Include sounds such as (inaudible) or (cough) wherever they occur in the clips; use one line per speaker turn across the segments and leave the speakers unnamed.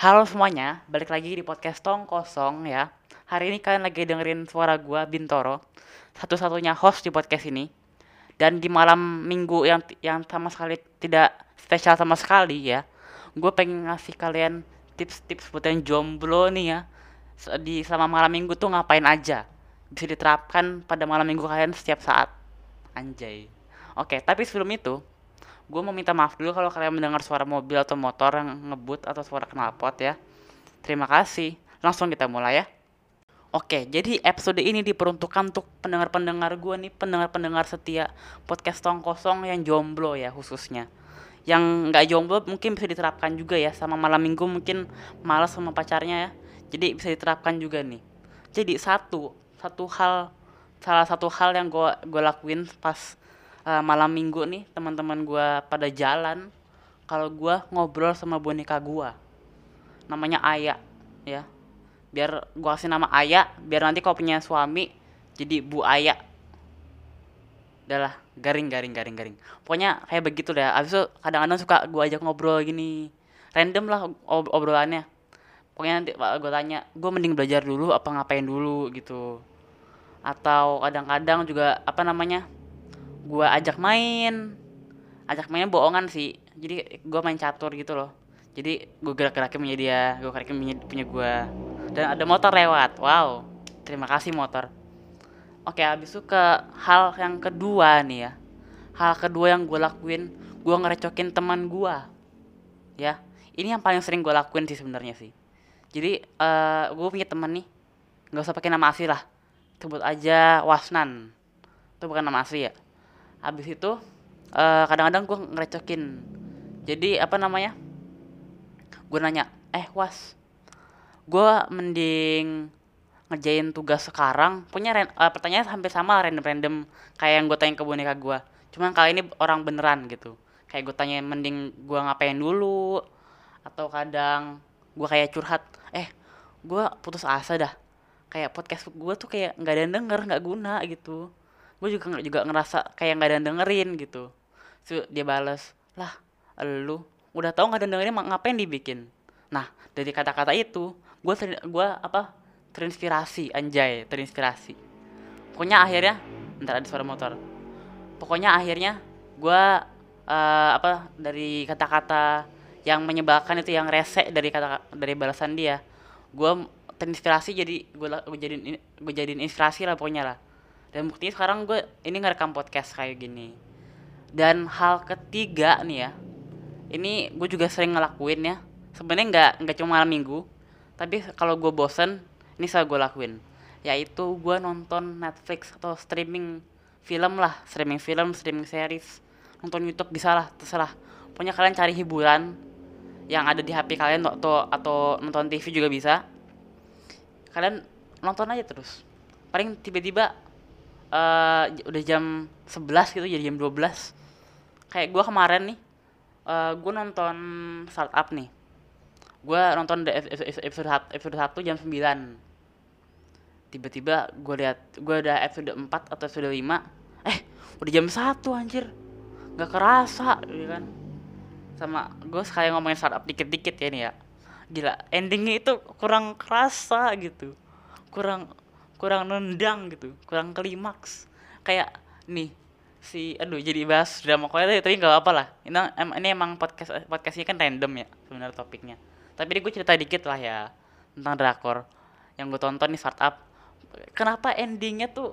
Halo semuanya, balik lagi di podcast Tong Kosong ya. Hari ini kalian lagi dengerin suara gua Bintoro, satu-satunya host di podcast ini. Dan di malam minggu yang yang sama sekali tidak spesial sama sekali ya, gue pengen ngasih kalian tips-tips buat yang jomblo nih ya. Di selama malam minggu tuh ngapain aja, bisa diterapkan pada malam minggu kalian setiap saat. Anjay. Oke, tapi sebelum itu, gue mau minta maaf dulu kalau kalian mendengar suara mobil atau motor yang ngebut atau suara knalpot ya. Terima kasih. Langsung kita mulai ya. Oke, jadi episode ini diperuntukkan untuk pendengar-pendengar gue nih, pendengar-pendengar setia podcast Tong Kosong yang jomblo ya khususnya. Yang nggak jomblo mungkin bisa diterapkan juga ya, sama malam minggu mungkin malas sama pacarnya ya. Jadi bisa diterapkan juga nih. Jadi satu, satu hal, salah satu hal yang gue gue lakuin pas eh, malam minggu nih, teman-teman gue pada jalan, kalau gue ngobrol sama boneka gue, namanya Aya, ya. Biar gua kasih nama Aya biar nanti kalau punya suami jadi Bu Aya. Udahlah garing garing garing garing. Pokoknya kayak begitu deh abis itu kadang-kadang suka gua ajak ngobrol gini. Random lah ob- obrolannya. Pokoknya nanti gua tanya gua mending belajar dulu apa ngapain dulu? gitu. Atau kadang-kadang juga apa namanya gua ajak main. Ajak mainnya bohongan sih. Jadi gua main catur gitu loh. Jadi gue gerak-gerakin punya dia gue gerakin punya, gue dan ada motor lewat. Wow. Terima kasih motor. Oke habis itu ke hal yang kedua nih ya. Hal kedua yang gue lakuin gue ngerecokin teman gue ya. Ini yang paling sering gue lakuin sih sebenarnya sih. Jadi eh gue punya teman nih. Nggak usah pakai nama asli lah. Sebut aja Wasnan. Itu bukan nama asli ya habis itu eh kadang-kadang gue ngerecokin. Jadi apa namanya? Gue nanya eh was gue mending ngerjain tugas sekarang. Punya ran- eh, pertanyaan hampir sama random-random. Kayak yang gue tanya ke boneka gue cuman kali ini orang beneran gitu. Kayak gue tanya mending gue ngapain dulu? Atau kadang gue kayak curhat eh gue putus asa dah. Kayak podcast gue tuh kayak nggak ada yang denger nggak guna gitu gue juga nge- juga ngerasa kayak nggak ada yang dengerin gitu. Terus dia bales lah lu udah tahu nggak ada yang dengerin ngapain dibikin? Nah dari kata-kata itu gue gua apa terinspirasi anjay terinspirasi. Pokoknya akhirnya ntar ada suara motor. Pokoknya akhirnya gue apa dari kata-kata yang menyebalkan itu yang rese dari kata dari balasan dia gue terinspirasi jadi gue gue jadiin gue jadiin inspirasi lah pokoknya lah dan buktinya sekarang gue ini ngerekam podcast kayak gini. Dan hal ketiga nih ya ini gue juga sering ngelakuin ya. Sebenarnya nggak nggak cuma malam minggu tapi kalau gue bosen ini selalu gue lakuin. Yaitu gue nonton Netflix atau streaming film lah streaming film streaming series. Nonton YouTube bisa lah terserah. Pokoknya kalian cari hiburan yang ada di HP kalian atau atau nonton TV juga bisa. Kalian nonton aja terus. Paling tiba-tiba eh udah jam 11 gitu jadi jam 12 kayak gue kemarin nih eh gue nonton startup nih. Gue nonton episode episode 1 jam 9 tiba-tiba gue lihat gue udah episode 4 atau episode 5 eh udah jam 1 anjir. Nggak kerasa gitu kan? Sama gue sekali ngomongin startup dikit-dikit ya nih ya. Gila endingnya itu kurang kerasa gitu. Kurang kurang nendang gitu kurang klimaks. Kayak nih si aduh jadi bahas drama Korea tapi nggak apa lah. Ini, ini emang podcast podcastnya kan random ya sebenarnya topiknya. Tapi ini gue cerita dikit lah ya tentang drakor yang gue tonton nih startup. Kenapa endingnya tuh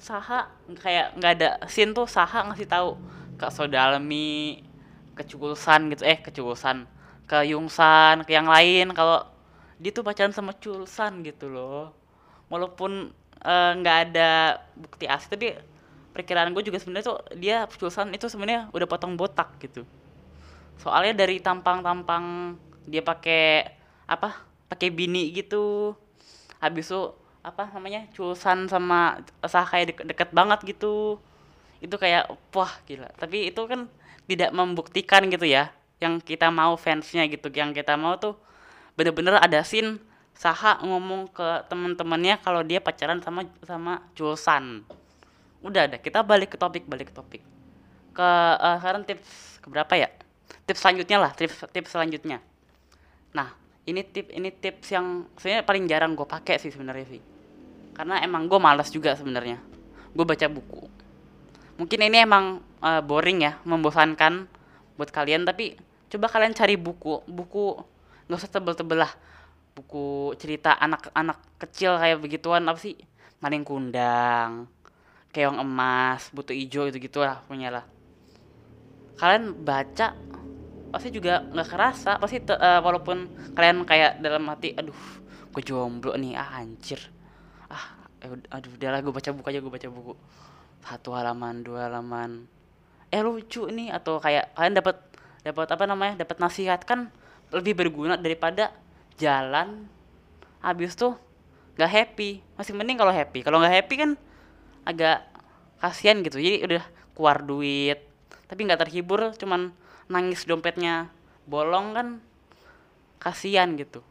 Saha kayak nggak ada scene tuh Saha ngasih tahu ke Sodalmi ke Chulsan gitu eh ke ke Yungsan ke yang lain. Kalau dia tuh pacaran sama Chulsan gitu loh walaupun eh, nggak ada bukti asli tapi perkiraan gue juga sebenarnya tuh dia Chulsan itu sebenarnya udah potong botak gitu. Soalnya dari tampang-tampang dia pakai apa pakai bini gitu. Habis itu apa namanya Chulsan sama Sah kayak deket, deket banget gitu. Itu kayak wah gila. Tapi itu kan tidak membuktikan gitu ya yang kita mau fansnya gitu. Yang kita mau tuh bener-bener ada scene Saha ngomong ke temen-temennya kalau dia pacaran sama sama Chulsan udah ada kita balik ke topik balik ke topik. Ke eh, sekarang tips keberapa ya? Tips selanjutnya lah tips tips selanjutnya. Nah ini tip ini tips yang sebenarnya paling jarang gue pakai sih sebenarnya sih karena emang gue malas juga sebenarnya. Gue baca buku. Mungkin ini emang uh, boring ya membosankan buat kalian tapi coba kalian cari buku buku nggak usah tebel-tebel lah buku cerita anak-anak kecil kayak begituan apa sih? Maling kundang keong emas butuh itu gitu lah punya lah. Kalian baca pasti juga nggak kerasa pasti te, uh, walaupun kalian kayak dalam hati aduh gue jomblo nih ah anjir. Ah eh, aduh udahlah gue baca buku aja gue baca buku. Satu halaman dua halaman. Eh lucu nih atau kayak kalian dapat dapat apa namanya dapat nasihat kan lebih berguna daripada jalan habis tuh nggak happy. Masih mending kalau happy. Kalau nggak happy kan agak kasihan gitu. Jadi udah keluar duit tapi nggak terhibur cuman nangis dompetnya bolong kan kasihan gitu.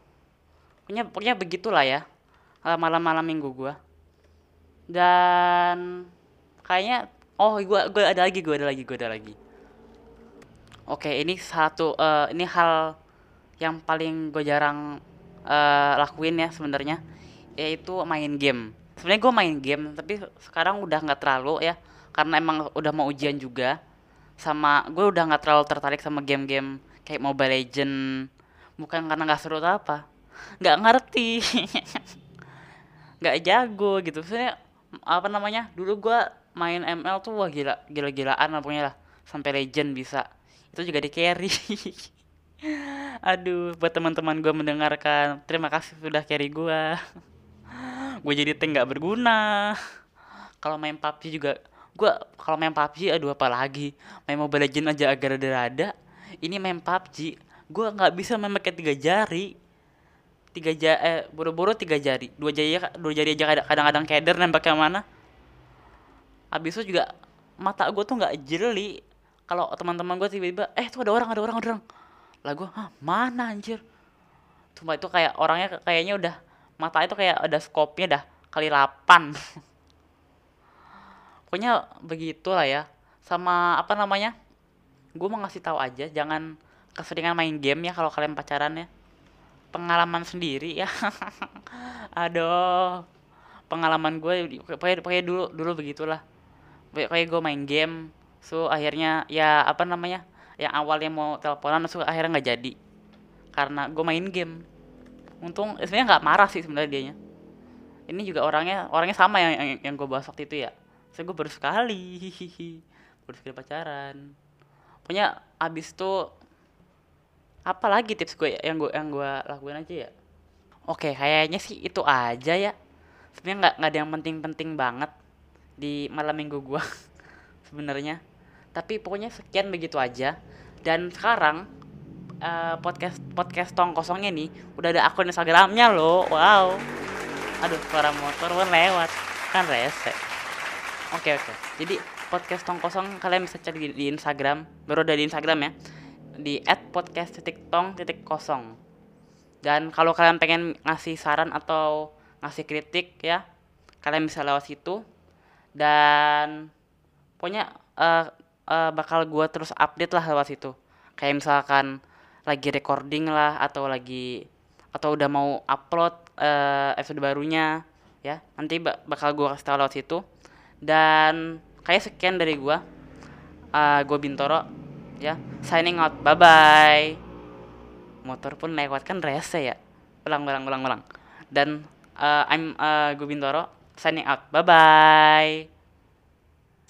Pokoknya pokoknya begitulah ya malam-malam minggu gua. Dan kayaknya oh gua gua ada lagi gua ada lagi gua ada lagi. Oke ini satu uh, ini hal yang paling gue jarang uh, lakuin ya sebenarnya yaitu main game. Sebenarnya gue main game tapi sekarang udah nggak terlalu ya karena emang udah mau ujian juga. Sama gue udah nggak terlalu tertarik sama game-game kayak Mobile Legend. Bukan karena nggak seru atau apa. Nggak ngerti. (laughs) Nggak jago gitu. Sebenarnya apa namanya dulu gue main ML tuh wah gila gila-gilaan pokoknya lah. Sampai legend bisa. Itu juga di carry (laughs) aduh buat teman-teman gue mendengarkan terima kasih sudah carry gue gue jadi tank nggak berguna. Kalau main PUBG juga gue kalau main PUBG aduh apa lagi main Mobile Legend aja agak rada-rada. Ini main PUBG gue nggak bisa main pakai tiga jari. Tiga jari eh buru-buru tiga jari. Dua jari dua jari aja kadang-kadang keder nembak yang mana. Habis itu juga mata gue tuh nggak jeli. Kalau teman-teman gue tiba-tiba eh tuh ada orang ada orang ada orang lah gue ah mana anjir? Cuma itu kayak orangnya kayaknya udah mata itu kayak ada skopnya dah kali 8 (laughs) pokoknya begitulah ya. Sama apa namanya? Gue mau ngasih tahu aja jangan keseringan main game ya kalau kalian pacaran ya. Pengalaman sendiri ya. (laughs) Aduh. Pengalaman gue pokoknya, pokoknya dulu dulu begitulah. Pokoknya gue main game so akhirnya ya apa namanya yang awalnya mau teleponan so akhirnya nggak jadi. Karena gue main game. Untung sebenarnya nggak marah sih sebenarnya dianya. Ini juga orangnya orangnya sama yang yang, yang gue bahas waktu itu ya. Saya gue baru sekali baru sekali pacaran. Pokoknya abis itu apa lagi tips gue yang gue yang gue lakuin aja ya? Oke kayaknya sih itu aja ya. Sebenarnya nggak nggak ada yang penting-penting banget di malam minggu gue (laughs) sebenarnya. Tapi pokoknya sekian begitu aja dan sekarang uh, podcast podcast tong kosongnya nih udah ada akun instagramnya loh wow aduh suara motor pun lewat kan rese Oke okay, oke. Okay. Jadi podcast tong kosong kalian bisa cari di, di Instagram, baru ada di Instagram ya. Di @podcast kosong. Dan kalau kalian pengen ngasih saran atau ngasih kritik ya, kalian bisa lewat situ. Dan pokoknya uh, uh, bakal gua terus update lah lewat situ. Kayak misalkan lagi recording lah atau lagi atau udah mau upload uh, episode barunya ya. Nanti bakal gua kasih tahu lewat situ. Dan kayak sekian dari gua. Uh, gua Bintoro ya. Signing out. Bye bye motor pun lewat kan rese ya. Ulang ulang ulang ulang. Dan uh, I'm uh, gua Bintoro. Signing out. Bye bye